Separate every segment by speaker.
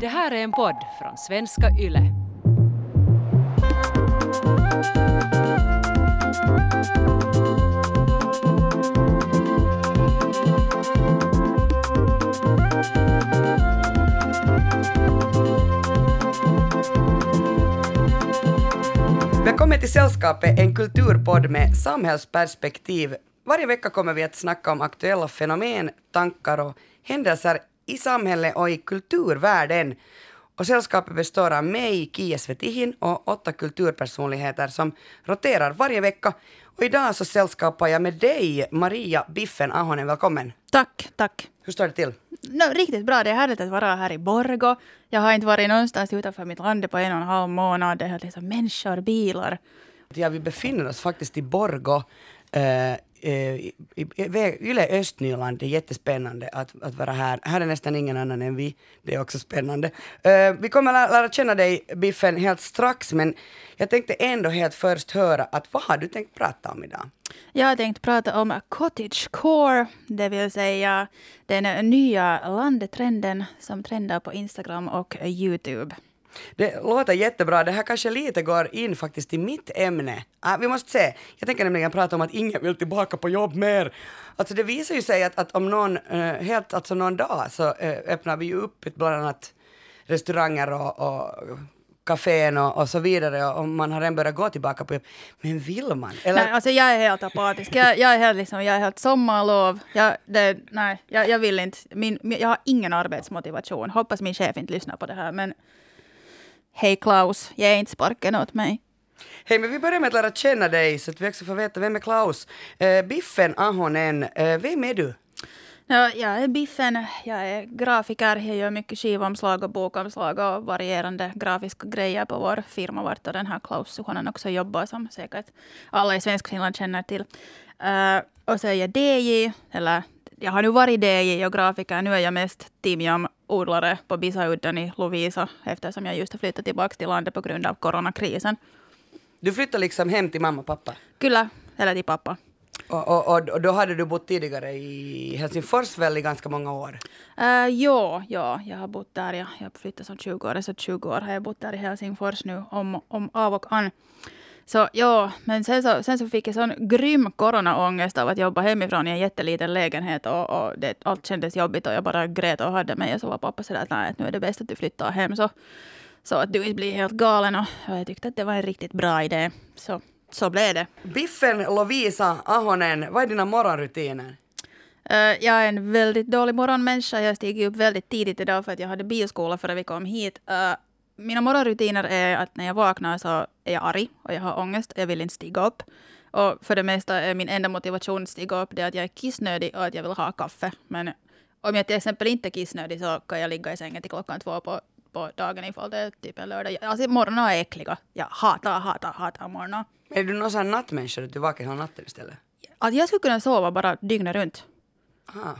Speaker 1: Det här är en podd från svenska YLE.
Speaker 2: Välkommen till Sällskapet, en kulturpodd med samhällsperspektiv. Varje vecka kommer vi att snacka om aktuella fenomen, tankar och händelser i samhället och i kulturvärlden. Och sällskapet består av mig, Kia Svetihin, och åtta kulturpersonligheter som roterar varje vecka. Och idag så sällskapar jag med dig, Maria Biffen Ahonen. Välkommen!
Speaker 3: Tack, tack.
Speaker 2: Hur står det till?
Speaker 3: No, riktigt bra. Det är härligt att vara här i Borgo. Jag har inte varit någonstans utanför mitt land på en och en halv månad. Det är liksom människor, bilar.
Speaker 2: Ja, vi befinner oss faktiskt i Borgo, eh, Eh, Yle Östnyland. Det är jättespännande att, att vara här. Här är nästan ingen annan än vi. Det är också spännande. Uh, vi kommer lära, lära känna dig, Biffen, helt strax, men jag tänkte ändå helt först höra att vad har du tänkt prata om idag?
Speaker 3: Jag har tänkt prata om cottagecore, det vill säga den nya landetrenden som trendar på Instagram och Youtube.
Speaker 2: Det låter jättebra. Det här kanske lite går in faktiskt i mitt ämne. Ah, vi måste se. Jag tänker nämligen prata om att ingen vill tillbaka på jobb mer. Alltså det visar ju sig att, att om någon, eh, helt, alltså någon dag så eh, öppnar vi ju upp bland annat restauranger och, och kafén och, och så vidare och man har redan börjat gå tillbaka på jobb. Men vill man? Eller?
Speaker 3: Nej, alltså jag är helt apatisk. Jag, jag, är, helt liksom, jag är helt sommarlov. Jag, det, nej, jag, jag vill inte. Min, min- jag har ingen arbetsmotivation. Hoppas min chef inte lyssnar på det här. Men hej Klaus, ge inte sparken åt mig.
Speaker 2: Hej, men vi börjar med att lära känna dig så att vi också får veta vem är Klaus. Eh, Biffen Ahonen, eh, vem är du?
Speaker 3: Ja, jag är Biffen, jag är grafiker, jag gör mycket skivomslag och bokomslag och varierande grafiska grejer på vår firma vart och den här Klaus Suhonen också jobbar som säkert alla i Svenskfinland känner till. Eh, och så är jag DJ, eller jag har nu varit DJ och grafiker, nu är jag mest timjam-odlare på Bisaudden i Lovisa eftersom jag just har flyttat tillbaka till landet på grund av coronakrisen.
Speaker 2: Du flyttade liksom hem till mamma och pappa.
Speaker 3: Kyllä, eller till pappa.
Speaker 2: Och, och, och, och då hade du bott tidigare i Helsingfors väl i ganska många år?
Speaker 3: Uh, ja, ja, jag har bott där. Jag, jag flyttade som 20 år, så 20 år har jag bott där i Helsingfors nu om, om av och an. Så ja, men sen så, sen så fick jag sån grym coronaångest av att jobba hemifrån i en jätteliten lägenhet och, och det, allt kändes jobbigt och jag bara grät och hade mig och så var pappa sådär att nej, nu är det bäst att du flyttar hem så, så att du inte blir helt galen och, och jag tyckte att det var en riktigt bra idé. Så, så blev det.
Speaker 2: Biffen Lovisa Ahonen, vad är dina morgonrutiner?
Speaker 3: Eh, jag är en väldigt dålig morgonmänniska. Jag steg upp väldigt tidigt idag för att jag hade bioskola före vi kom hit. Mina morgonrutiner är att när jag vaknar så är jag arg och jag har ångest. Jag vill inte stiga upp. Och för det mesta är min enda motivation att stiga upp det att jag är kissnödig och att jag vill ha kaffe. Men om jag till exempel inte är kissnödig så kan jag ligga i sängen till klockan två på, på dagen ifall det är typ en lördag. Alltså morgnar är äckliga. Jag hatar, hatar, hatar morgnar.
Speaker 2: Är du någon sån här nattmänniska, att du vaknar hela natten istället?
Speaker 3: Att jag skulle kunna sova bara dygnet runt.
Speaker 2: Aha.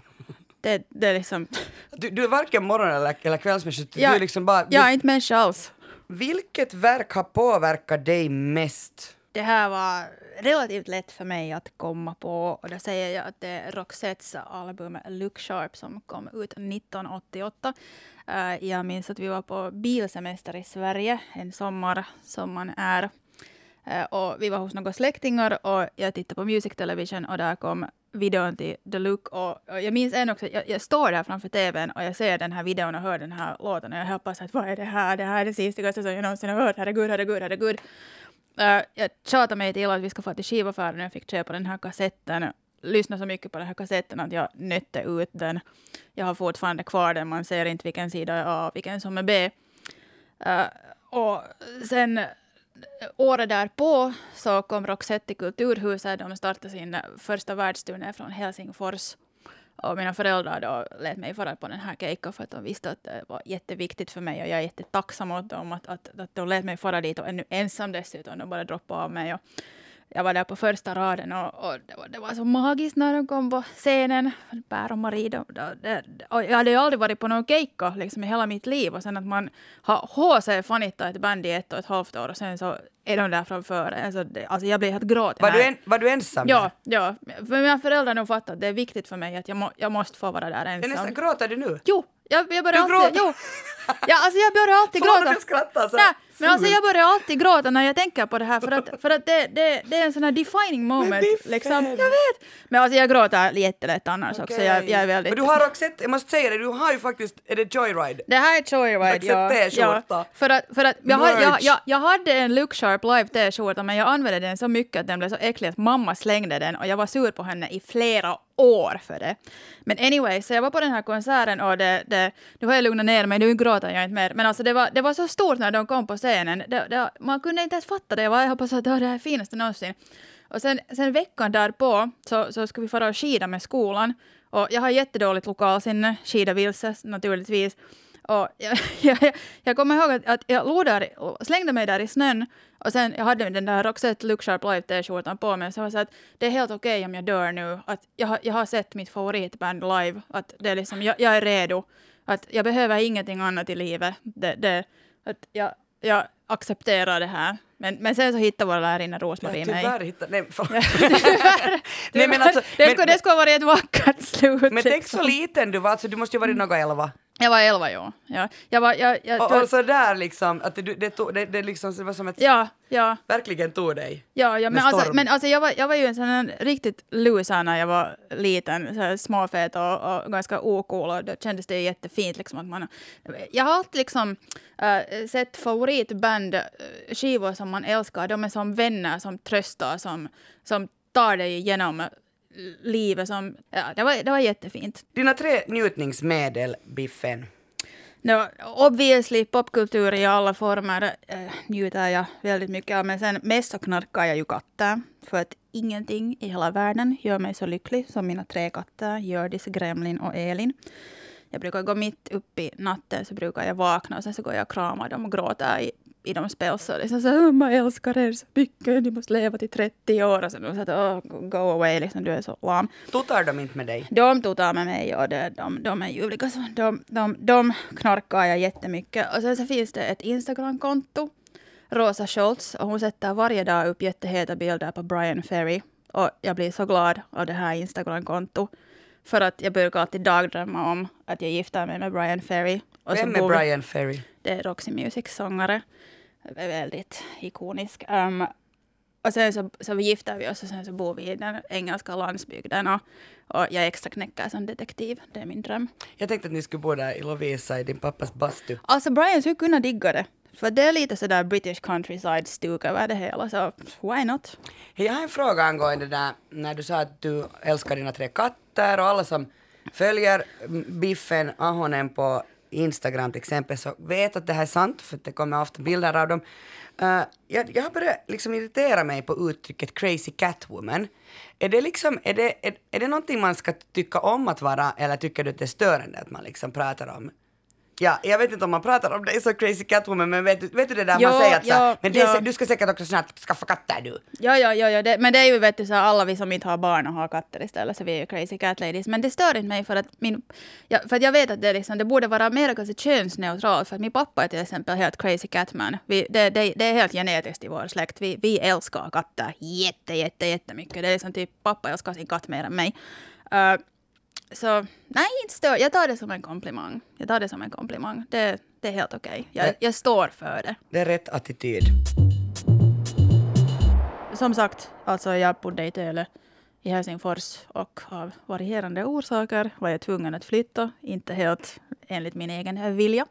Speaker 3: Det, det är liksom...
Speaker 2: Du, du är varken morgon eller, eller kvällsmänniska, du
Speaker 3: Jag-
Speaker 2: är liksom bara...
Speaker 3: Jag är inte människa alls.
Speaker 2: Vilket verk har påverkat dig mest?
Speaker 3: Det här var relativt lätt för mig att komma på och då säger jag att det är Roxettes album Look Sharp som kom ut 1988. Eh, jag minns att vi var på bilsemester i Sverige en sommar som man är. Eh, och vi var hos några släktingar och jag tittade på Music Television och där kom videon till The Look. Och, och jag minns en också, jag, jag står där framför TVn och jag ser den här videon och hör den här låten och jag hoppas att vad är det här? Det här är det sista som jag någonsin har hört. Herregud, herregud, herregud. Uh, jag tjatade mig till att vi ska få till skivaffären och jag fick köpa den här kassetten. Lyssna så mycket på den här kassetten att jag nötte ut den. Jag har fortfarande kvar den, man ser inte vilken sida är A och vilken som är B. Uh, och sen året därpå så kom Roxette till Kulturhuset. De startade sin första världsturné från Helsingfors. Och mina föräldrar då lät mig fara på den här kejkan för att de visste att det var jätteviktigt för mig och jag är jättetacksam åt dem att, att, att de lät mig fara dit och ännu ensam dessutom. De bara droppade av mig och jag var där på första raden och, och det, var, det var så magiskt när de kom på scenen. Per och Marie. De, de, de, jag hade ju aldrig varit på någon keikka liksom, i hela mitt liv. Och sen att man har HC fanittat ett band i ett och ett halvt år och sen så är de där framför. Alltså, det, alltså jag blir helt gråten.
Speaker 2: Var du, en, var du ensam?
Speaker 3: Ja, ja. För mina föräldrar har fattat att det är viktigt för mig att jag, må, jag måste få vara där ensam.
Speaker 2: nästan gråter du nu?
Speaker 3: Jo, Jag, jag börjar
Speaker 2: Du
Speaker 3: alltid... Jo. Ja, alltså jag börjar alltid gråta.
Speaker 2: att jag skrattar så
Speaker 3: Nej, men alltså jag börjar alltid gråta när jag tänker på det här för att, för att det, det, det är en sån här defining moment. Liksom. Jag vet! Men alltså jag gråter jättelätt annars också.
Speaker 2: Okej.
Speaker 3: Jag, jag är väldigt...
Speaker 2: Men du har också sett, jag måste säga det, du har ju faktiskt, är det Joyride?
Speaker 3: Det här är Joyride, ja. Ja. För att, för att jag, har, jag, jag, jag hade en Look Sharp Live t-skjorta men jag använde den så mycket att den blev så äcklig att mamma slängde den och jag var sur på henne i flera år för det. Men anyway, så jag var på den här konserten och det, det, nu har jag lugnat ner mig, nu gråter jag inte mer. Men alltså det var, det var så stort när de kom på scenen. Det, det, man kunde inte ens fatta det. Jag var jag hoppas att det var det här finaste någonsin. Och sen, sen veckan därpå så, så ska vi fara och skida med skolan. Och jag har jättedåligt lokalsinne, skida vilse naturligtvis. Och jag, jag, jag kommer ihåg att, att jag låg där, slängde mig där i snön och sen jag hade den där Roxette Look Sharp Live t-skjortan på mig så jag så att det är helt okej om jag dör nu. Att jag, jag har sett mitt favoritband live. Att det är liksom, jag, jag är redo. Att jag behöver ingenting annat i livet. Det, det, att jag, jag accepterar det här. Men, men sen så hittade vår lärarinna Rosmarie mig.
Speaker 2: tyvärr hittar, nej.
Speaker 3: Tyvärr.
Speaker 2: Nej, men alltså,
Speaker 3: det,
Speaker 2: men-
Speaker 3: skulle, det skulle ha varit ett vackert slut.
Speaker 2: Men tänk
Speaker 3: liksom.
Speaker 2: så liten du var, alltså du måste ju varit något elva.
Speaker 3: Jag var elva, ja. ja. Jag var, jag, jag,
Speaker 2: Och, och så där liksom, att det, det, tog- det, det, liksom, det var som att
Speaker 3: ja, ja.
Speaker 2: verkligen tog dig.
Speaker 3: Ja, ja men, alltså,
Speaker 2: storm.
Speaker 3: men alltså jag, var, jag var ju en sån riktigt loser när jag var liten, så här småfet och, och ganska ocool och då kändes det jättefint. Liksom, att man, jag har alltid liksom, äh, sett favoritband, äh, skivor som man älskar, de är som vänner som tröstar, som, som tar dig igenom livet. Som, ja, det, var, det var jättefint.
Speaker 2: Dina tre njutningsmedel, Biffen.
Speaker 3: No, obviously popkultur i alla former äh, njuter jag väldigt mycket av. Men sen mest så knarkar jag ju katter. För att ingenting i hela världen gör mig så lycklig som mina tre katter, Hjördis, Gremlin och Elin. Jag brukar gå mitt upp i natten så brukar jag vakna och sen så går jag och kramar dem och gråter i, i de spelsor. Liksom så här, man älskar er så mycket, ni måste leva till 30 år. Och de säger oh, go away, liksom, du är så lam.
Speaker 2: Tutar de inte med dig?
Speaker 3: De tutar med mig och det, de, de är ljuvliga. Så de, de, de knarkar jag jättemycket. Och sen så finns det ett Instagramkonto, Rosa Schultz, och hon sätter varje dag upp jätteheta bilder på Brian Ferry. Och jag blir så glad av det här Instagramkontot. För att jag brukar alltid dagdrömma om att jag gifter mig med Brian Ferry. Och
Speaker 2: Vem
Speaker 3: så
Speaker 2: är Brian Ferry?
Speaker 3: det är Roxy Music-sångare. Väldigt ikonisk. Um, och sen så, så vi gifter vi oss och sen så bor vi i den engelska landsbygden. Och, och jag extra knäcker som detektiv. Det är min dröm.
Speaker 2: Jag tänkte att ni skulle bo där i Lovisa i din pappas bastu.
Speaker 3: Alltså Brian skulle kunna digga det. För det är lite sådär British countryside-stuk över det hela. Så why not?
Speaker 2: Jag har en fråga angående det där när du sa att du älskar dina tre katter och alla som följer Biffen Ahonen på Instagram till exempel så vet att det här är sant för det kommer ofta bilder av dem. Uh, jag, jag har börjat liksom irritera mig på uttrycket crazy catwoman. Är det liksom, är det, är, är det någonting man ska tycka om att vara eller tycker du att det är störande att man liksom pratar om Ja, jag vet inte om man pratar om dig så crazy catwoman men vet du, vet du det där
Speaker 3: Ja,
Speaker 2: man säger att så,
Speaker 3: ja,
Speaker 2: men det
Speaker 3: ja.
Speaker 2: så- du ska säkert också snart skaffa katter du.
Speaker 3: Ja, ja, ja, ja det, men det är ju vet du, så alla vi som inte har barn och har katter istället, så vi är ju crazy cat ladies. Men det stör inte mig för att, min, ja, för att jag vet att det, liksom, det borde vara mer kanske könsneutralt. För att min pappa är till exempel helt crazy catman. Vi, det, det, det är helt genetiskt i vår släkt. Vi, vi älskar katter jätte, jätte, jättemycket. Det är liksom typ pappa älskar sin katt mer än mig. Uh, så nej, inte stör. Jag tar det som en komplimang. Jag tar det som en komplimang. Det, det är helt okej. Jag,
Speaker 2: Det-
Speaker 3: jag står för det.
Speaker 2: Det är rätt attityd.
Speaker 3: Som sagt, alltså jag bodde i Töle i Helsingfors och av varierande orsaker var jag tvungen att flytta, inte helt enligt min egen vilja.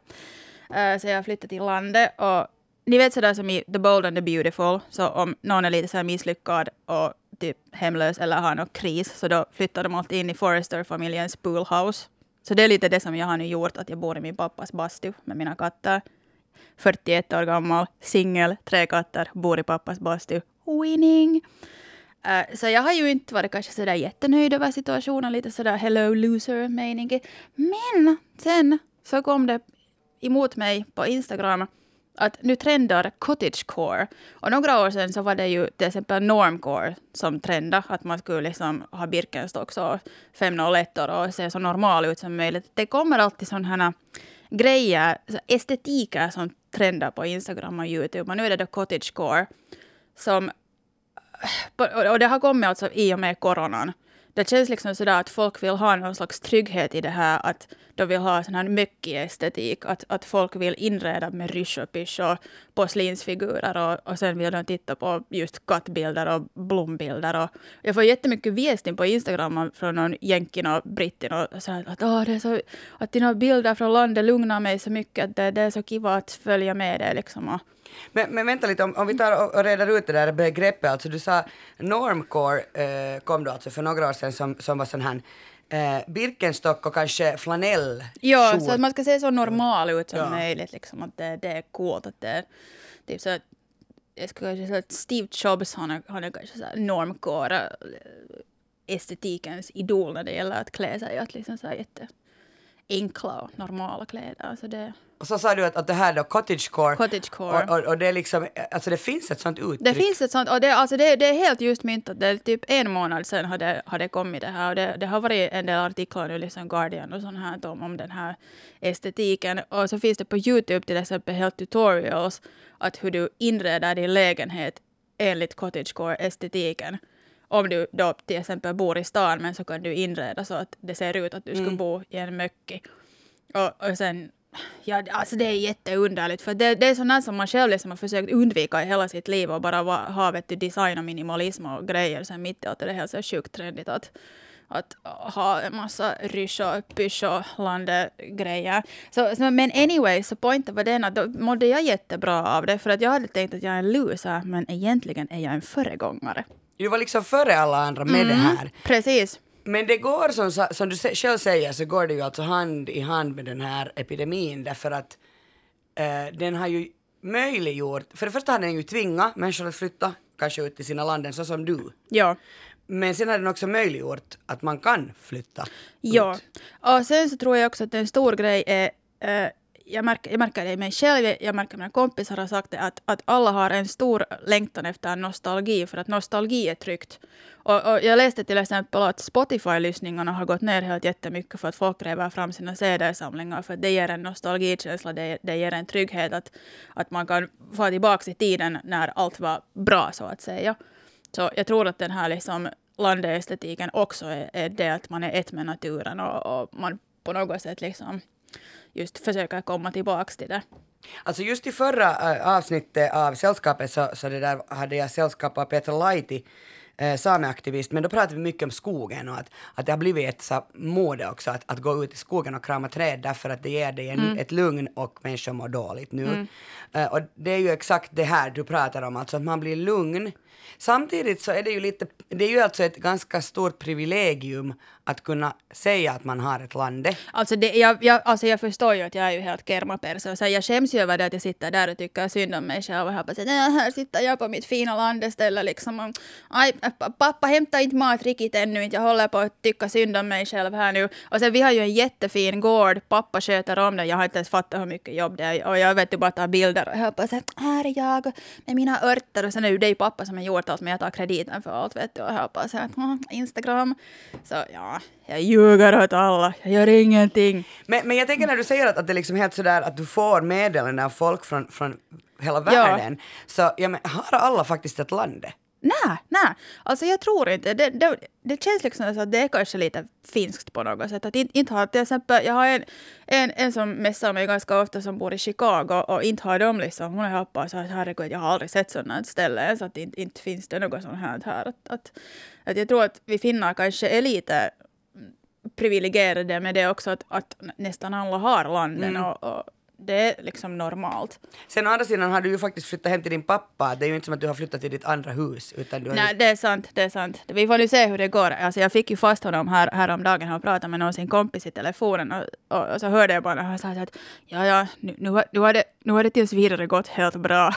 Speaker 3: Eh, så jag flyttade till landet och ni vet sådär som i The Bold and the Beautiful, så om någon är lite så misslyckad och typ hemlös eller har någon kris, så då flyttar de alltid in i Forrester-familjens poolhouse. Så det är lite det som jag har nu gjort, att jag bor i min pappas bastu med mina katter. 41 år gammal, singel, tre katter, bor i pappas bastu. Winning! Uh, så jag har ju inte varit kanske sådär jättenöjd över situationen, lite sådär hello loser meningen. Men sen så kom det emot mig på Instagram att nu trendar cottagecore. Och några år sedan så var det ju till exempel normcore som trendade, att man skulle liksom ha Birkenstocks och 501 och se så normal ut som möjligt. Det kommer alltid sådana här grejer, estetiker som trendar på Instagram och Youtube. Och nu är det då cottagecore som och och det har kommit alltså i och med coronan det känns liksom sådär att folk vill ha någon slags trygghet i det här, att de vill ha sån här mycket estetik, att, att folk vill inreda med rysch och pysch och porslinsfigurer och, och sen vill de titta på just kattbilder och blombilder. Och jag får jättemycket visning på Instagram från någon jänkin och brittin och säger att, Åh, det är så, att dina bilder från landet lugnar mig så mycket, att det, det är så kiva att följa med det liksom. Och,
Speaker 2: men, men vänta lite, om, om vi tar och, och reder ut det där begreppet, alltså du sa normcore eh, kom då alltså för några år sedan som, som var sån här eh, Birkenstock och kanske flanell.
Speaker 3: Ja, så att man ska se så normal ut som ja. möjligt, liksom, att det, det är coolt. Att det är typ så jag skulle kanske säga att Steve Jobs, han är, han är kanske så normcore eh, estetikens idol när det gäller att klä sig. Att liksom så jätte enkla och normala kläder. Alltså det,
Speaker 2: och så sa du att, att det här då, cottagecore,
Speaker 3: cottagecore.
Speaker 2: Och, och, och, det är liksom, alltså det finns ett sånt uttryck.
Speaker 3: Det finns ett sånt, och det, alltså det, det är helt just myntat. Det är typ en månad sedan har det, har det kommit det här. Och det, det har varit en del artiklar nu, liksom Guardian och sånt här om, om den här estetiken. Och så finns det på Youtube till exempel helt tutorials att hur du inreder din lägenhet enligt cottagecore-estetiken om du då till exempel bor i stan men så kan du inreda så att det ser ut att du mm. skulle bo i en möcki. Och, och sen Ja, alltså det är jätteunderligt för det, det är sånt som man själv liksom har försökt undvika i hela sitt liv och bara ha vet du, design och minimalism och grejer sen mitt i allt det är helt så sjukt trendigt att, att ha en massa rysch och pysch och landegrejer. Så, så, men anyway, så poängen var den att då mådde jag jättebra av det för att jag hade tänkt att jag är en loser men egentligen är jag en föregångare.
Speaker 2: Du var liksom före alla andra med mm, det här.
Speaker 3: Precis.
Speaker 2: Men det går som, som du själv säger så går det ju alltså hand i hand med den här epidemin därför att eh, den har ju möjliggjort, för det första har den ju tvingat människor att flytta kanske ut till sina landen så som du.
Speaker 3: Ja.
Speaker 2: Men sen har den också möjliggjort att man kan flytta
Speaker 3: Ja. Ut. Och sen så tror jag också att en stor grej är eh, jag, märker, jag märker det i mig själv, jag märker mina kompisar har sagt det, att, att alla har en stor längtan efter nostalgi, för att nostalgi är tryggt. Och, och jag läste till exempel att Spotify-lyssningarna har gått ner helt jättemycket för att folk gräver fram sina CD-samlingar, för det ger en nostalgikänsla, det, det ger en trygghet att, att man kan få tillbaka i tiden när allt var bra, så att säga. Så jag tror att den här liksom landestetiken också är, är det att man är ett med naturen och, och man på något sätt liksom just försöker komma tillbaka till det.
Speaker 2: Alltså just i förra äh, avsnittet av Sällskapet så, så det där hade jag sällskap av Peter Laiti, äh, sameaktivist, men då pratade vi mycket om skogen och att, att det har blivit ett så mode också att, att gå ut i skogen och krama träd därför att det ger dig en, mm. ett lugn och människor mår dåligt nu. Mm. Äh, och det är ju exakt det här du pratar om, alltså att man blir lugn. Samtidigt så är det ju lite, det är ju alltså ett ganska stort privilegium att kunna säga att man har ett lande.
Speaker 3: Alltså, det, jag, jag, alltså jag förstår ju att jag är ju helt kermaperso, så jag skäms ju över det att jag sitter där och tycker synd om mig själv och hoppas att här sitter jag på mitt fina landeställe liksom. Och, Aj, äh, pappa hämtar inte mat riktigt ännu, jag håller på att tycka synd om mig själv här nu. Och sen vi har ju en jättefin gård, pappa sköter om den, jag har inte ens fattat hur mycket jobb det är och jag vet ju bara ta bilder och hoppas att här är jag med mina örter och sen är det ju pappa som har gjort allt men jag tar krediten för allt vet du och jag bara så här, Instagram. Så ja, jag ljuger åt alla, jag gör ingenting.
Speaker 2: Men, men jag tänker när du säger att, att det är liksom helt sådär att du får meddelanden av folk från, från hela världen, ja. så ja, men, har alla faktiskt ett land?
Speaker 3: Nej, nej. Alltså jag tror inte. Det, det, det känns liksom så att det är kanske lite finskt på något sätt. Att inte, inte har, till exempel, jag har en, en, en som messar mig ganska ofta som bor i Chicago och inte har de liksom, hon är bara så att herregud jag har aldrig sett sådana ställen så att inte, inte finns det något sånt här. Att, att, att jag tror att vi finnar kanske är lite privilegierade med det också att, att nästan alla har landen mm. och, och det är liksom normalt.
Speaker 2: Sen å andra sidan har du ju faktiskt flyttat hem till din pappa. Det är ju inte som att du har flyttat till ditt andra hus. Utan du
Speaker 3: Nej,
Speaker 2: ju...
Speaker 3: det är sant. Det är sant. Vi får nu se hur det går. Alltså, jag fick ju fast honom här, häromdagen och pratade med någon sin kompis i telefonen och, och, och så hörde jag bara när han sa att ja, ja, nu, nu, nu, har det, nu har det tills vidare gått helt bra.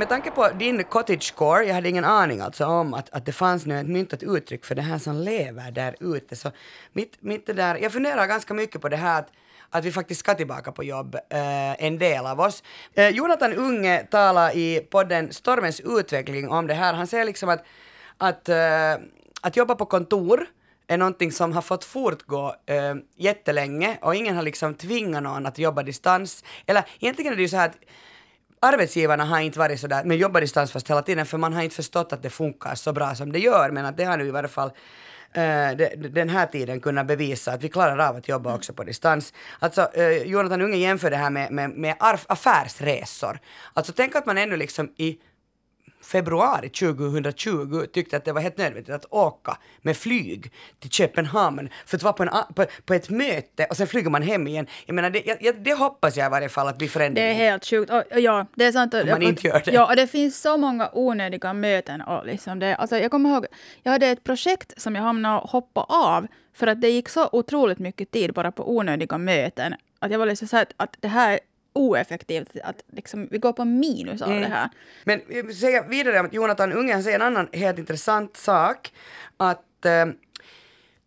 Speaker 2: Med tanke på din cottagecore, jag hade ingen aning alltså om att, att det fanns nu ett myntat uttryck för det här som lever där ute. Så mitt, mitt där, jag funderar ganska mycket på det här att att vi faktiskt ska tillbaka på jobb, eh, en del av oss. Eh, Jonathan Unge talar i podden Stormens utveckling om det här. Han säger liksom att, att, eh, att jobba på kontor är någonting som har fått fortgå eh, jättelänge och ingen har liksom tvingat någon att jobba distans. Eller egentligen är det ju så här att arbetsgivarna har inte varit sådär, men jobbar distansfast hela tiden, för man har inte förstått att det funkar så bra som det gör, men att det har nu i varje fall Eh, den här tiden kunna bevisa att vi klarar av att jobba också på distans. Alltså, eh, Jonathan Unge jämför det här med, med, med affärsresor. Alltså tänk att man ännu liksom i februari 2020 tyckte att det var helt nödvändigt att åka med flyg till Köpenhamn för att vara på, en, på, på ett möte och sen flyger man hem igen. Jag menar, det, jag, det hoppas jag i varje fall att blir
Speaker 3: Det
Speaker 2: förändringen.
Speaker 3: är helt sjukt. Och, ja, det är sant.
Speaker 2: Om man inte gör det.
Speaker 3: Ja, och det finns så många onödiga möten. Och liksom det, alltså jag kommer ihåg, jag hade ett projekt som jag hamnade och hoppa av för att det gick så otroligt mycket tid bara på onödiga möten. Att jag var liksom så här att, att det här är oeffektivt. Att liksom, vi går på minus av
Speaker 2: Mm.
Speaker 3: det här.
Speaker 2: Men vill säga vidare om att Jonathan Unge säger en annan helt intressant sak. Att eh,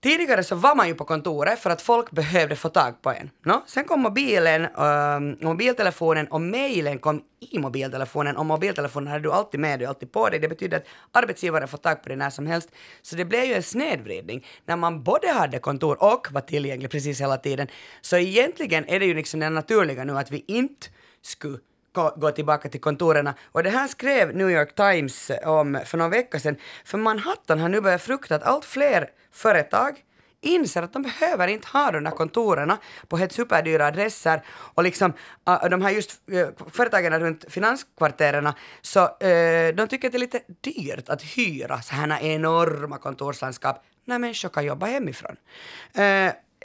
Speaker 2: tidigare så var man ju på kontoret för att folk behövde få tag på en. No? Sen kom mobilen, eh, mobiltelefonen och mejlen kom i mobiltelefonen och mobiltelefonen hade du alltid med dig, alltid på dig. Det betyder att arbetsgivaren får tag på dig när som helst. Så det blev ju en snedvridning när man både hade kontor och var tillgänglig precis hela tiden. Så egentligen är det ju liksom det naturliga nu att vi inte skulle gå, tillbaka till kontoren. Och det här skrev New York Times om för någon vecka sedan. För Manhattan har nu börjat frukta att allt fler företag inser att de behöver inte ha de där kontoren på helt superdyra adresser och liksom uh, de här just uh, företagen runt finanskvarteren så uh, de tycker att det är lite dyrt att hyra så här enorma kontorslandskap när människor kan jobba hemifrån.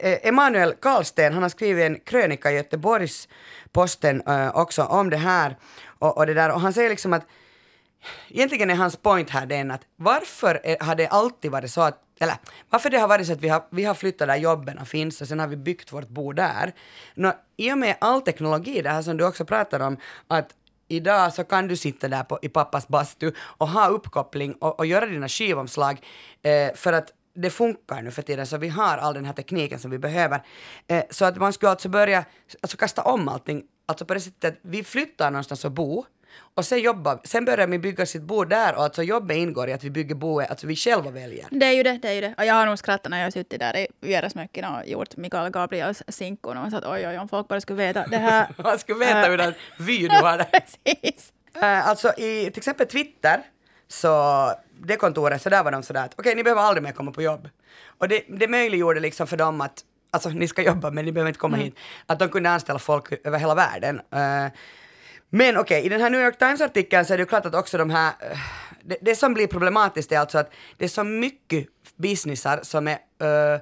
Speaker 2: Eh, Emanuel Karlsten, han har skrivit en krönika i Göteborgs Posten uh, också om det här och, och det där och han säger liksom att egentligen är hans point här den att varför är, har det alltid varit så att eller varför det har varit så att vi har, vi har flyttat där jobben finns och sen har vi byggt vårt bo där. Nå, I och med all teknologi, det här som du också pratar om, att idag så kan du sitta där på, i pappas bastu och ha uppkoppling och, och göra dina skivomslag eh, för att det funkar nu för tiden, så vi har all den här tekniken som vi behöver. Eh, så att man skulle alltså börja alltså kasta om allting, alltså på det sättet att vi flyttar någonstans och bo, och sen jobbar, sen börjar vi bygga sitt bo där och alltså jobbet ingår i att vi bygger boet, alltså vi själva väljer.
Speaker 3: Det är ju det, det är ju det. Och jag har nog skrattat när jag har suttit där i Vierasmöcken och gjort Mikael Gabriels sinkon och sagt oj, oj, om folk bara skulle veta det här.
Speaker 2: Man skulle veta hur den vy du har där.
Speaker 3: Precis.
Speaker 2: Eh, alltså i till exempel Twitter, så det kontoret, så där var de sådär att okej, ni behöver aldrig mer komma på jobb. Och det, det möjliggjorde liksom för dem att, alltså ni ska jobba men ni behöver inte komma hit, att de kunde anställa folk över hela världen. Eh, men okej, i den här New York Times-artikeln så är det ju klart att också de här, eh, det, det som blir problematiskt är alltså att det är så mycket businessar som är, eh,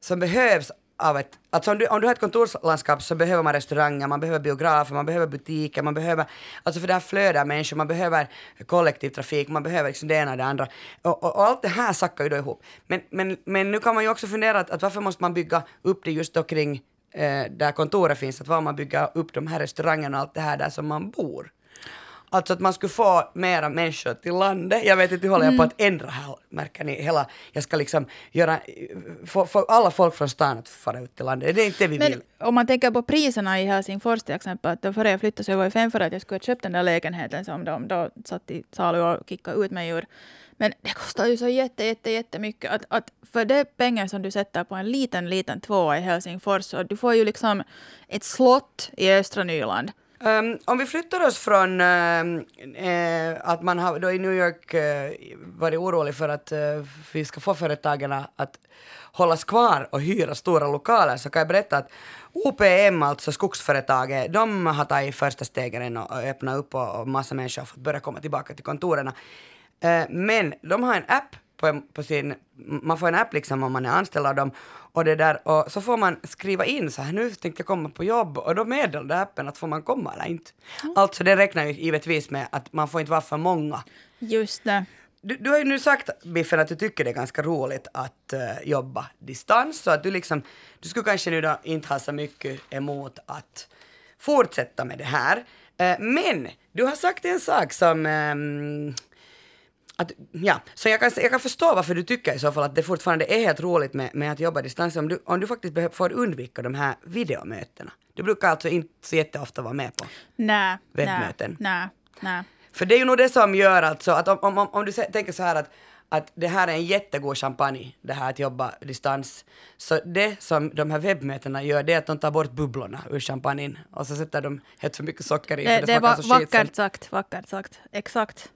Speaker 2: som behövs av ett, alltså om du, om du har ett kontorslandskap så behöver man restauranger, man behöver biografer, man behöver butiker, man behöver, alltså för det här flödar människor, man behöver kollektivtrafik, man behöver liksom det ena och det andra. Och, och, och allt det här sackar ju då ihop. Men, men, men nu kan man ju också fundera att, att varför måste man bygga upp det just då kring eh, där kontoret finns, att var man bygger upp de här restaurangerna och allt det här där som man bor. Alltså att man skulle få mera människor till landet. Jag vet inte, hur håller jag på att ändra här, märker ni? Hela, jag ska liksom göra, få, få alla folk från stan att fara ut till landet. Det är inte det vi
Speaker 3: Men
Speaker 2: vill.
Speaker 3: om man tänker på priserna i Helsingfors till exempel, att före jag flyttade så var jag fem för att jag skulle ha köpt den där lägenheten som de då satt i salu och kickade ut mig ur. Men det kostar ju så jätte, jätte, jättemycket. Att, att för det pengar som du sätter på en liten, liten tvåa i Helsingfors, så du får ju liksom ett slott i östra Nyland.
Speaker 2: Um, om vi flyttar oss från uh, att man har då i New York uh, varit orolig för att uh, vi ska få företagen att hållas kvar och hyra stora lokaler så kan jag berätta att OPM, alltså skogsföretaget, de har tagit första stegen och öppnat upp och, och massa människor har fått börja komma tillbaka till kontoren. Uh, men de har en app på, på sin, man får en app liksom om man är anställd av dem och det där och så får man skriva in så här nu tänkte jag komma på jobb och då meddelar appen att får man komma eller inte. Alltså det räknar ju givetvis med att man får inte vara för många.
Speaker 3: Just det.
Speaker 2: Du, du har ju nu sagt Biffen att du tycker det är ganska roligt att eh, jobba distans så att du liksom, du skulle kanske nu då inte ha så mycket emot att fortsätta med det här. Eh, men du har sagt en sak som ehm, att, ja, så jag kan, jag kan förstå varför du tycker i så fall att det fortfarande är helt roligt med, med att jobba distans om du, om du faktiskt behöver, får undvika de här videomötena. Du brukar alltså inte så jätteofta vara med på.
Speaker 3: Nej.
Speaker 2: Webbmöten.
Speaker 3: Nej. Nej.
Speaker 2: För det är ju nog det som gör alltså att om, om, om- du tänker så här att, att det här är en jättegod champagne, det här att jobba distans. Så det som de här webbmötena gör, det är att de tar bort bubblorna ur champagnen och så sätter de helt för mycket socker i.
Speaker 3: Det,
Speaker 2: för
Speaker 3: det
Speaker 2: smakar
Speaker 3: var
Speaker 2: så skit
Speaker 3: vackert sagt, vackert sagt. Exakt.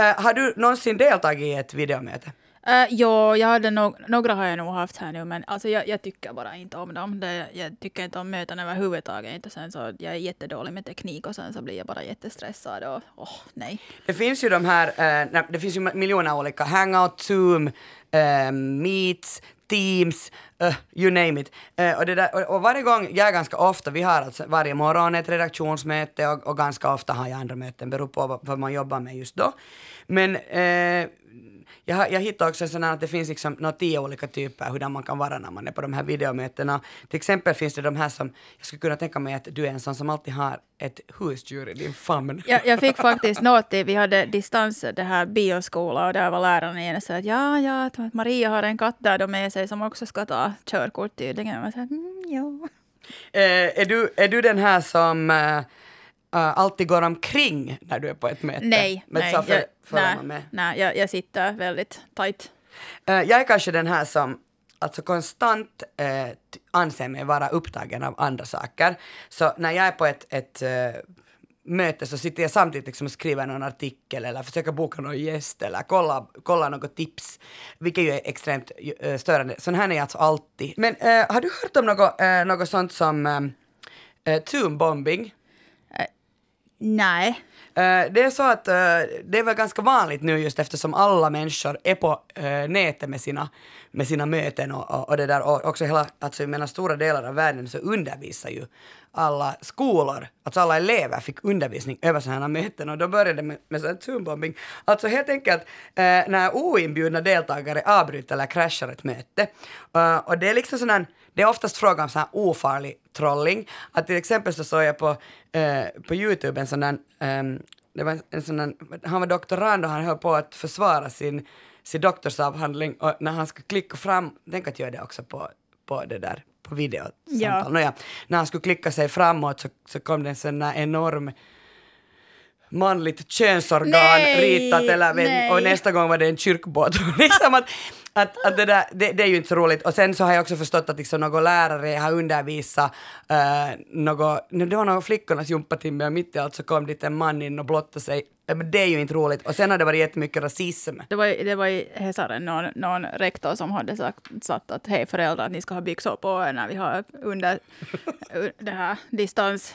Speaker 2: Uh, har du någonsin deltagit i ett videomöte?
Speaker 3: Äh, uh, jo, jag hade no några har jag nog haft här nu, men alltså jag, jag tycker bara inte om dem. Det, jag tycker inte om möten överhuvudtaget. Inte. Sen så, jag är jättedålig med teknik och sen så blir jag bara jättestressad och oh, nej.
Speaker 2: Det finns ju de här, uh, det finns ju miljoner olika, Hangout, Zoom, uh, Meets, Teams, uh, you name it. Uh, och, det där, och, och varje gång, jag är ganska ofta, vi har alltså varje morgon ett redaktionsmöte och, och ganska ofta har jag andra möten, beror på vad, vad man jobbar med just då. Men uh, jag, jag hittade också sådana att det finns liksom några tio olika typer hur man kan vara när man är på de här videomötena. Till exempel finns det de här som, jag skulle kunna tänka mig att du är en sån som alltid har ett husdjur i din famn.
Speaker 3: Jag, jag fick faktiskt något vi hade distans, det här bioskola och där var läraren igen och sa att ja, ja, att Maria har en katt där då med sig som också ska ta körkort tydligen. Och jag sa, mm, ja.
Speaker 2: Eh, är, du, är du den här som eh, eh, alltid går omkring när du är på ett möte?
Speaker 3: Nej,
Speaker 2: Men
Speaker 3: nej,
Speaker 2: för,
Speaker 3: jag,
Speaker 2: följer
Speaker 3: nej,
Speaker 2: med.
Speaker 3: jag, jag sitter väldigt tajt.
Speaker 2: Eh, jag är kanske den här som alltså konstant t- anser mig vara upptagen av andra saker. Så när jag är på ett, ett eh, möte så sitter jag samtidigt liksom och skriver någon artikel eller försöker boka någon gäst eller kolla, kolla något tips, vilket ju är extremt eh, störande. Sån här är jag alltså alltid. Men eh, har du hört om något, eh, något sånt som eh, tombombing?
Speaker 3: Nej.
Speaker 2: Eh, det är så att eh, det är väl ganska vanligt nu just eftersom alla människor är på eh, nätet med sina, med sina möten och, och, och det där och också hela, alltså jag menar stora delar av världen så undervisar ju alla skolor, alltså alla elever fick undervisning över sådana här möten och då började det med, med sån här Zoom-bombing. Alltså helt enkelt när oinbjudna deltagare avbryter eller kraschar ett möte och det är liksom sån här, det är oftast fråga om sån här ofarlig trolling. Att till exempel så såg jag på, eh, på Youtube en sån där, ehm, det var en, sån där, han var doktorand och han höll på att försvara sin, sin doktorsavhandling och när han skulle klicka fram, tänk att göra det också på, på det där, på videosamtal.
Speaker 3: Ja.
Speaker 2: Nåja, när han skulle klicka sig framåt så, så kom det en sån där enorm manligt könsorgan
Speaker 3: Nej,
Speaker 2: ritat eller
Speaker 3: nej.
Speaker 2: och nästa gång var det en kyrkbåt. liksom att, att, att det, där, det, det är ju inte så roligt. Och sen så har jag också förstått att liksom någon lärare har undervisat eh, uh, något, det var någon flickornas gympatimme och mitt i allt så kom dit en man in och blottade sig. Men det är ju inte roligt. Och sen har det varit jättemycket rasism.
Speaker 3: Det var, det var i Hesaren någon, någon rektor som hade sagt, sagt att hej föräldrar, att ni ska ha byxor på er när vi har under det här distans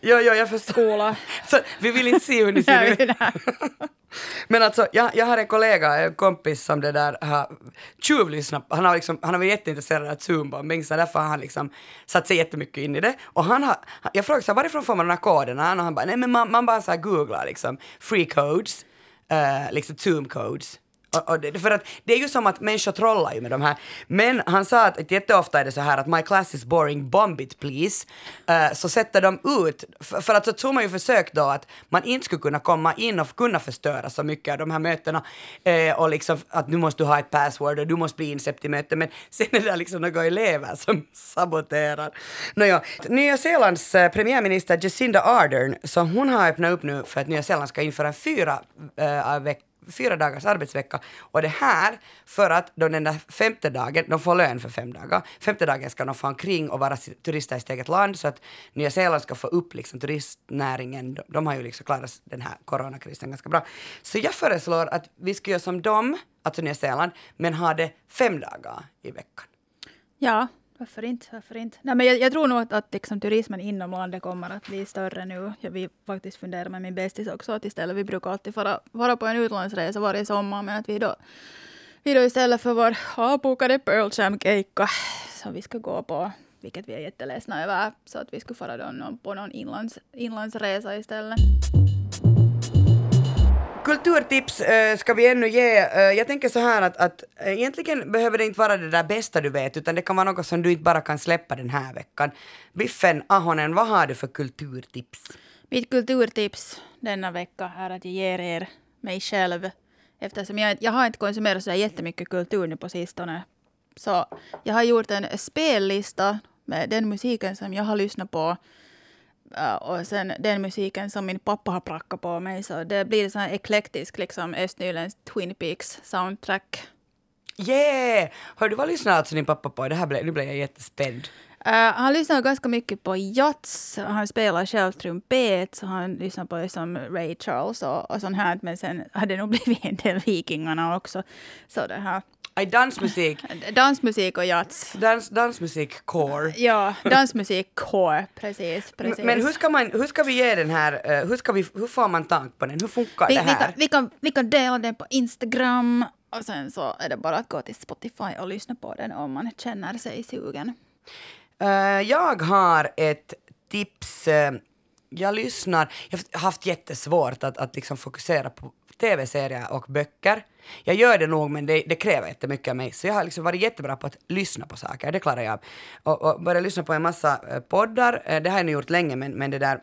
Speaker 2: Jo, jo, jag förstår. Så, vi vill inte se hur ni ser ut. Men alltså, jag, jag har en kollega, en kompis som det där har tjuvlyssnat, han har liksom, han har varit jätteintresserad av Zoom-bombing så därför har han liksom satt sig jättemycket in i det. Och han har, jag frågade så här, varifrån får man de här koderna? Och han bara, nej men man, man bara så här googlar liksom, free codes, uh, liksom Zoom codes. Och, och det, för att det är ju som att människor trollar ju med de här. Men han sa att, att jätteofta är det så här att my class is boring, bomb it please. Uh, så sätter de ut, för, för att så tror man ju försökt då att man inte skulle kunna komma in och kunna förstöra så mycket av de här mötena. Uh, och liksom att nu måste du ha ett password och du måste bli insläppt i mötet. Men sen är det liksom några elever som saboterar. Nåja, Nya Zeelands premiärminister Jacinda Ardern, så hon har öppnat upp nu för att Nya Zeeland ska införa en fyra uh, veckor fyra dagars arbetsvecka och det här för att de den där femte dagen, de får lön för fem dagar, femte dagen ska de få omkring och vara turister i sitt eget land så att Nya Zeeland ska få upp liksom turistnäringen, de, de har ju liksom klarat den här coronakrisen ganska bra. Så jag föreslår att vi ska göra som dem, alltså Nya Zeeland, men ha det fem dagar i veckan.
Speaker 3: Ja, varför inte? Varför inte? Nej, men jag, jag tror nog att, att liksom, turismen inom landet kommer att bli större nu. Jag vill faktiskt fundera med min bästis också att istället, vi brukar alltid fara vara på en utlandsresa varje sommar, men att vi då, vi då istället för vår avbokade Pearl Jam-keikka som vi ska gå på, vilket vi är jätteledsna över, så att vi skulle fara då någon, på någon inlands, inlandsresa istället.
Speaker 2: Kulturtips eh, ska vi ännu ge. Eh, jag tänker så här att, att eh, egentligen behöver det inte vara det där bästa du vet, utan det kan vara något som du inte bara kan släppa den här veckan. Biffen Ahonen, vad har du för kulturtips?
Speaker 3: Mitt kulturtips denna vecka är att jag ger er mig själv. Eftersom jag, jag har inte konsumerat så jättemycket kultur nu på sistone. Så jag har gjort en spellista med den musiken som jag har lyssnat på Uh, och sen den musiken som min pappa har prackat på mig. Så det blir så här eklektisk, liksom östnyländsk Twin Peaks soundtrack.
Speaker 2: Yeah! Hör du, vad lyssnar alltså din pappa på? Det här blev, nu blev jag jättespänd.
Speaker 3: Uh, han lyssnar ganska mycket på jazz. Han spelar själv trumpet. Så han lyssnar på liksom Ray Charles och, och sånt här. Men sen har det nog blivit en del Vikingarna också. Så det här.
Speaker 2: Aj, dansmusik.
Speaker 3: Dansmusik och jazz.
Speaker 2: Dans, dansmusik core.
Speaker 3: Ja, dansmusik core. Precis, precis.
Speaker 2: Men hur ska, man, hur ska vi ge den här, uh, hur, ska vi, hur får man tank på den? Hur funkar
Speaker 3: vi,
Speaker 2: det här?
Speaker 3: Vi kan, vi, kan, vi kan dela den på Instagram. Och sen så är det bara att gå till Spotify och lyssna på den om man känner sig sugen.
Speaker 2: Uh, jag har ett tips. Uh, jag lyssnar, jag har haft jättesvårt att, att liksom fokusera på tv-serier och böcker. Jag gör det nog men det, det kräver jättemycket av mig så jag har liksom varit jättebra på att lyssna på saker, det klarar jag av. Och, och börjat lyssna på en massa eh, poddar, eh, det har jag nu gjort länge men, men det där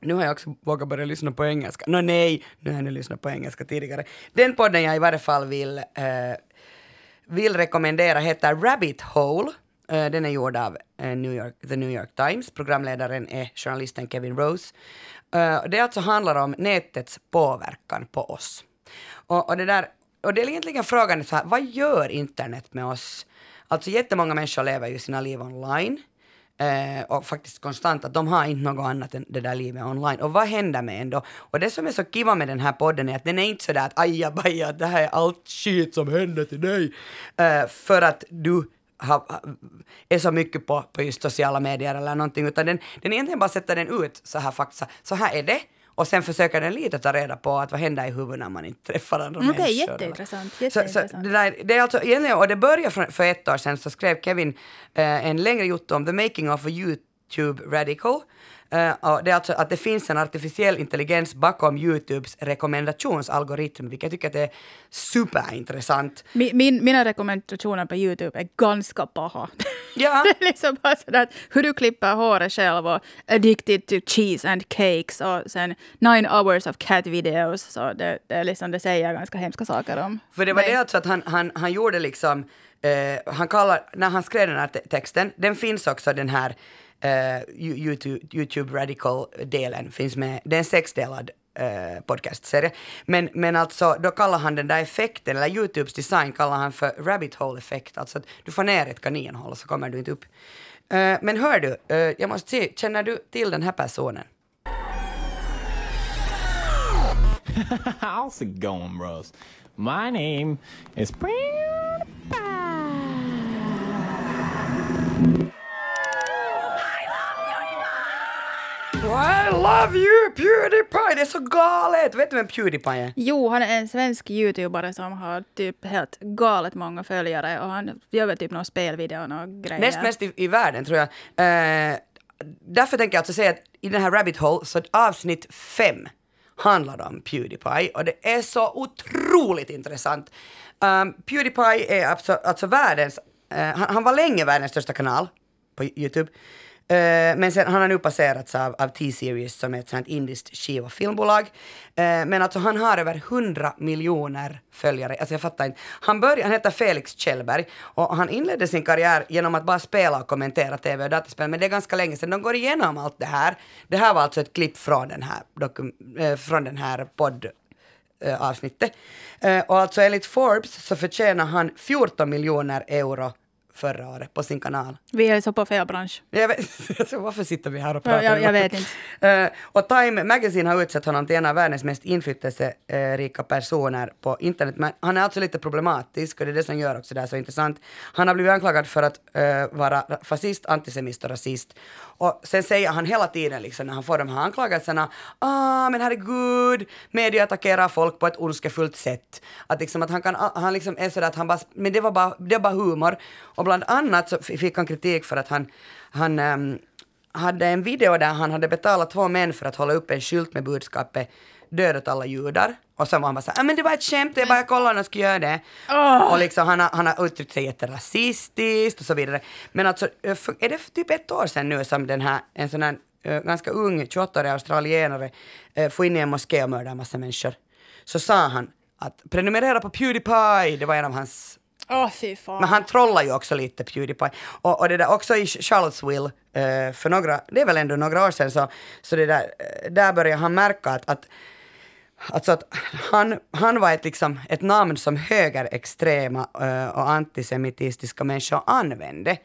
Speaker 2: nu har jag också vågat börja lyssna på engelska. Nå no, nej, nu har jag lyssnat på engelska tidigare. Den podden jag i varje fall vill, eh, vill rekommendera heter Rabbit Hole Eh, den är gjord av eh, New York, The New York Times. Programledaren är journalisten Kevin Rose. Det alltså handlar om nätets påverkan på oss. Och, och, det, där, och det är egentligen frågan så här, vad gör internet med oss? Alltså jättemånga människor lever ju sina liv online. Eh, och faktiskt konstant att de har inte något annat än det där livet online. Och vad händer med en då? Och det som är så kiva med den här podden är att den är inte sådär att ajabaja, det här är allt skit som händer till dig. Eh, för att du ha, är så mycket på, på just sociala medier eller någonting, utan den, den egentligen bara sätter den ut så här faktiskt, så här är det. Och sen försöker den lite ta reda på att vad händer i huvudet när man inte träffar andra
Speaker 3: mm,
Speaker 2: människor.
Speaker 3: Jätteintressant. jätteintressant.
Speaker 2: Så, så det, där, det är alltså och det började för, för ett år sedan så skrev Kevin eh, en längre jotto om the making of a YouTube radical Uh, det är alltså att det finns en artificiell intelligens bakom Youtubes rekommendationsalgoritm, vilket jag tycker är superintressant.
Speaker 3: Min, min, mina rekommendationer på Youtube är ganska paha.
Speaker 2: Ja.
Speaker 3: det är liksom bara sådär hur du klipper håret själv och addicted to cheese and cakes och sen nine hours of cat videos. Så det, det, liksom, det säger ganska hemska saker om
Speaker 2: För det var mig. det alltså att han, han, han gjorde liksom, eh, han kallar, när han skrev den här texten, den finns också den här uh, YouTube, YouTube Radical-delen finns med. Det är en sexdelad uh, podcastserie. Men, men alltså, då kallar han den där effekten, eller YouTubes design kallar han för rabbit hole-effekt. Alltså att du får ner ett kaninhål och så kommer du inte upp. Uh, men hör du, uh, jag måste se, känner du till den här personen?
Speaker 4: How's it going, bros? My name is
Speaker 2: I love you Pewdiepie! Det är så galet! Vet du vem Pewdiepie är?
Speaker 3: Jo, han är en svensk youtubare som har typ helt galet många följare och han gör väl typ några spelvideor och grejer.
Speaker 2: Näst mest i, i världen tror jag. Uh, därför tänker jag alltså säga att i den här Rabbit Hole så avsnitt fem handlar om Pewdiepie och det är så otroligt intressant. Um, Pewdiepie är alltså, alltså världens, uh, han, han var länge världens största kanal på Youtube. Uh, men sen, han har nu passerats av, av T-Series som är ett sånt indiskt skiv och filmbolag. Uh, men alltså han har över 100 miljoner följare. Alltså jag fattar inte. Han, började, han heter Felix Kjellberg och han inledde sin karriär genom att bara spela och kommentera tv och dataspel. Men det är ganska länge sedan. De går igenom allt det här. Det här var alltså ett klipp från den här, dokum, uh, från den här podd avsnittet. och alltså enligt Forbes så förtjänar han 14 miljoner euro förra året på sin kanal.
Speaker 3: Vi är så på fel bransch.
Speaker 2: Jag vet, varför sitter vi här och pratar?
Speaker 3: Jag, jag vet inte.
Speaker 2: Uh, och Time Magazine har utsett honom till en av världens mest inflytelserika personer på internet. Men han är alltså lite problematisk och det är det som gör också det här så intressant. Han har blivit anklagad för att uh, vara fascist, antisemist och rasist. Och sen säger han hela tiden liksom, när han får de här anklagelserna, ah men herregud, media attackerar folk på ett ondskefullt sätt. Att liksom att han kan, han liksom är sådär att han bara, men det var bara, det var bara humor. Och bland annat så fick han kritik för att han, han um, hade en video där han hade betalat två män för att hålla upp en skylt med budskapet död åt alla judar. Och sen var han bara såhär, ah, men det var ett skämt, är bara jag kollade när jag skulle göra det. Oh. Och liksom han har, han har uttryckt sig jätterasistiskt och så vidare. Men alltså, är det typ ett år sedan nu som den här, en sån här uh, ganska ung 28-årig australienare uh, får in i en moské och mördar en massa människor. Så sa han att prenumerera på Pewdiepie, det var en av hans
Speaker 3: Åh, fy fan.
Speaker 2: Men han trollar ju också lite Pewdiepie. Och, och det där också i Charlottesville för några, det är väl ändå några år sedan så, så det där, där började han märka att, att Alltså att han, han var ett, liksom, ett namn som högerextrema och antisemitistiska människor använde.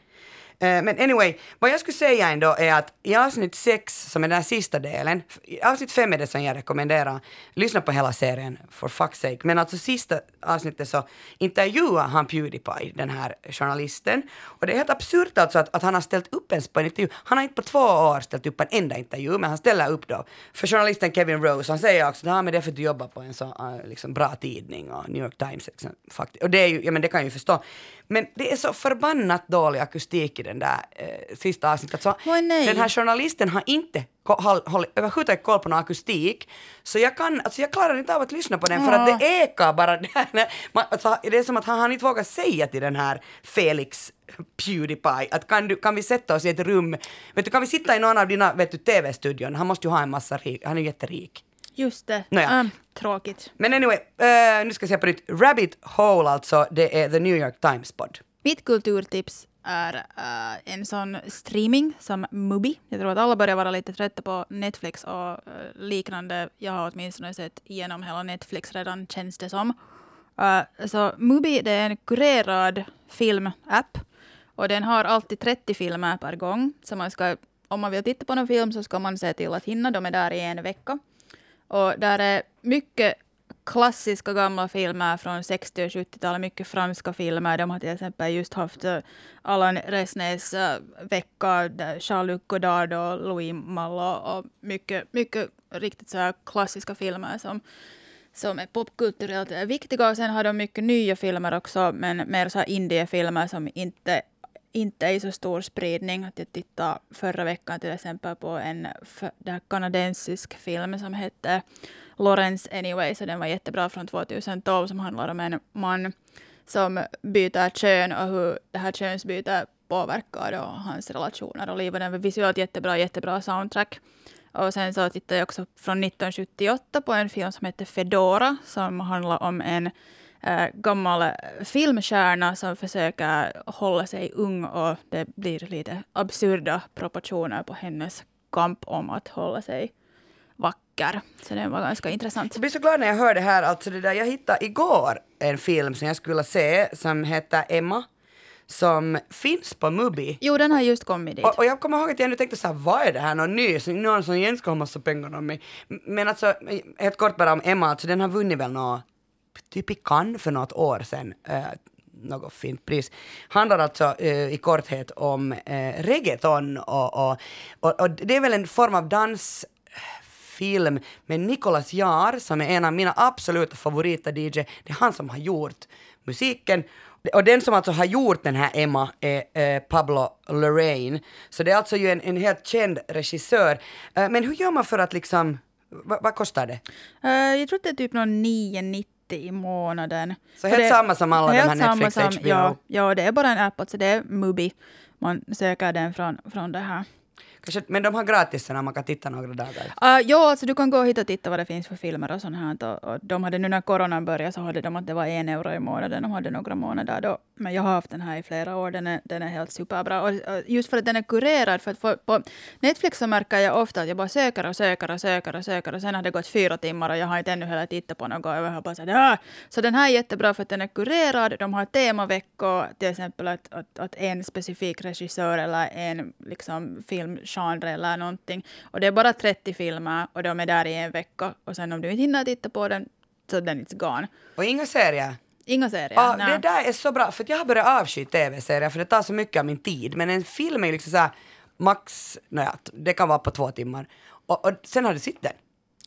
Speaker 2: Eh, men anyway, vad jag skulle säga ändå är att i avsnitt 6, som är den här sista delen, i avsnitt 5 är det som jag rekommenderar, lyssna på hela serien for fuck's sake, men alltså sista avsnittet så intervjuar han Pewdiepie, den här journalisten, och det är helt absurt alltså att, att han har ställt upp ens på en intervju. Han har inte på två år ställt upp en enda intervju, men han ställer upp då för journalisten Kevin Rose, han säger också att det är för att du jobbar på en så eh, liksom, bra tidning och New York Times, liksom, faktiskt. och det är ju, ja men det kan jag ju förstå. Men det är så förbannat dålig akustik i den där eh, sista avsnittet. Så
Speaker 3: Oj,
Speaker 2: den här journalisten har inte överhuvudtaget koll på någon akustik. Så jag, kan, alltså jag klarar inte av att lyssna på den för att det ekar bara där. Man, alltså, det är som att han, han inte vågar säga till den här Felix Pewdiepie att kan, du, kan vi sätta oss i ett rum, vet du, kan vi sitta i någon av dina TV-studion, han måste ju ha en massa rik, han är jätterik.
Speaker 3: Just det.
Speaker 2: Nåja.
Speaker 3: Mm, tråkigt.
Speaker 2: Men anyway, uh, nu ska jag säga på nytt, Rabbit Hole alltså, det är The New York Times-podd.
Speaker 3: Mitt kulturtips är äh, en sån streaming som Mubi. Jag tror att alla börjar vara lite trötta på Netflix och äh, liknande. Jag har åtminstone sett igenom hela Netflix redan, känns det som. Äh, så Mubi det är en kurerad filmapp och den har alltid 30 filmer per gång. Så man ska, om man vill titta på någon film så ska man se till att hinna. De är där i en vecka. Och där är mycket klassiska gamla filmer från 60 och 70-talet, mycket franska filmer. De har till exempel just haft eh, Allan Resnäs eh, vecka, Jean-Luc Godard och Louis Mallo och mycket, mycket riktigt så här klassiska filmer som, som är popkulturellt viktiga. Och sen har de mycket nya filmer också, men mer så här indiefilmer som inte inte i så stor spridning. Att jag tittade förra veckan till exempel på en kanadensisk film som hette Lawrence Anyway, så den var jättebra från 2012 som handlar om en man som byter kön och hur det här könsbytet påverkar då hans relationer och liv. Och den var visuellt jättebra, jättebra soundtrack. Och sen så tittade jag också från 1978 på en film som heter Fedora som handlar om en äh, gammal filmstjärna som försöker hålla sig ung och det blir lite absurda proportioner på hennes kamp om att hålla sig vacker. Så det var ganska intressant.
Speaker 2: Jag blir så glad när jag hör det här. Alltså det där, jag hittade igår en film som jag skulle se som heter Emma som finns på Mubi.
Speaker 3: Jo, den har just kommit dit.
Speaker 2: Och, och jag kommer ihåg att jag nu tänkte så här, vad är det här, någon ny, någon som igen ska ha massa pengar om mig. Men alltså, helt kort bara om Emma, alltså den har vunnit väl något, typ i Cannes för något år sedan. eh, något fint pris. Handlar alltså eh, i korthet om eh, reggaeton och, och, och, och, det är väl en form av dans film med Nicolas Jar som är en av mina absoluta favoriter DJ. Det är han som har gjort musiken. Och den som alltså har gjort den här Emma är eh, Pablo Lorraine. Så det är alltså ju en, en helt känd regissör. Eh, men hur gör man för att liksom, vad kostar det?
Speaker 3: Uh, jag tror att det är typ någon 9,90 i månaden.
Speaker 2: Så helt
Speaker 3: det,
Speaker 2: samma som alla de här Netflix,
Speaker 3: som,
Speaker 2: HBO?
Speaker 3: Ja, ja, det är bara en app, alltså det är Mubi. Man söker den från, från det här.
Speaker 2: Kanske, men de har gratis när man kan titta några dagar?
Speaker 3: Ah, uh, jo, alltså du kan gå hit och titta vad det finns för filmer och sånt här. Och, och de hade nu när coronan började så hade de att det var en euro i månaden. De hade några månader då. Men jag har haft den här i flera år. Den är, den är helt superbra. Och, och just för att den är kurerad. För att för, på Netflix så märker jag ofta att jag bara söker och söker och söker och söker. Och sen har det gått fyra timmar och jag har inte ännu heller tittat på något. Och jag har bara sagt, ah! Så den här är jättebra för att den är kurerad. De har temaveckor. Till exempel att, att, att en specifik regissör eller en liksom, filmgenre eller någonting. Och det är bara 30 filmer och de är där i en vecka. Och sen om du inte hinner titta på den så den är gone.
Speaker 2: Och inga serier?
Speaker 3: Inga serier.
Speaker 2: Ja, det där är så bra, för jag har börjat avsky tv-serier för det tar så mycket av min tid. Men en film är liksom såhär max, naja, det kan vara på två timmar. Och, och sen har du sett den.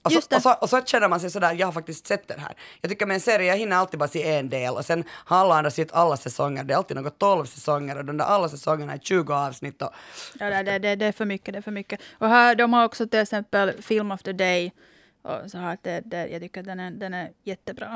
Speaker 2: Och så, och, så, och så känner man sig sådär, jag har faktiskt sett den här. Jag tycker med en serie, jag hinner alltid bara se en del och sen har alla andra sett alla säsonger. Det är alltid något 12 säsonger och de där alla säsongerna är 20 avsnitt. Och...
Speaker 3: Ja, det, det, det är för mycket, det är för mycket. Och här, de har också till exempel Film of the Day. Och så här, det, det, jag tycker den är, den är jättebra.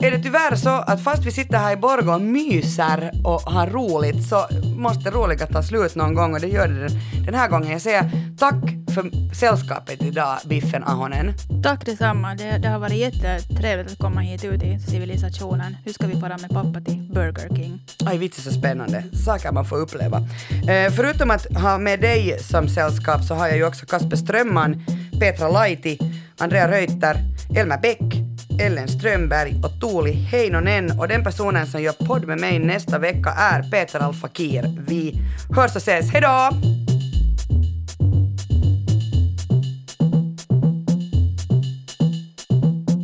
Speaker 2: Är det tyvärr så att fast vi sitter här i Borgå och myser och har roligt så måste roliga ta slut någon gång och det gör det den, den här gången. Jag säger tack för sällskapet idag, Biffen Ahonen.
Speaker 3: Tack detsamma. Det, det har varit jättetrevligt att komma hit ut i civilisationen. Nu ska vi fara med pappa till Burger King.
Speaker 2: Aj, vits så spännande. Saker man får uppleva. Eh, förutom att ha med dig som sällskap så har jag ju också Kasper Strömman, Petra Laiti, Andrea Reuter, Elmer Bäck, Ellen Strömberg och Tuuli Heinonen. Och den personen som gör podd med mig nästa vecka är Peter Alfakir. Vi hörs och ses. hejdå!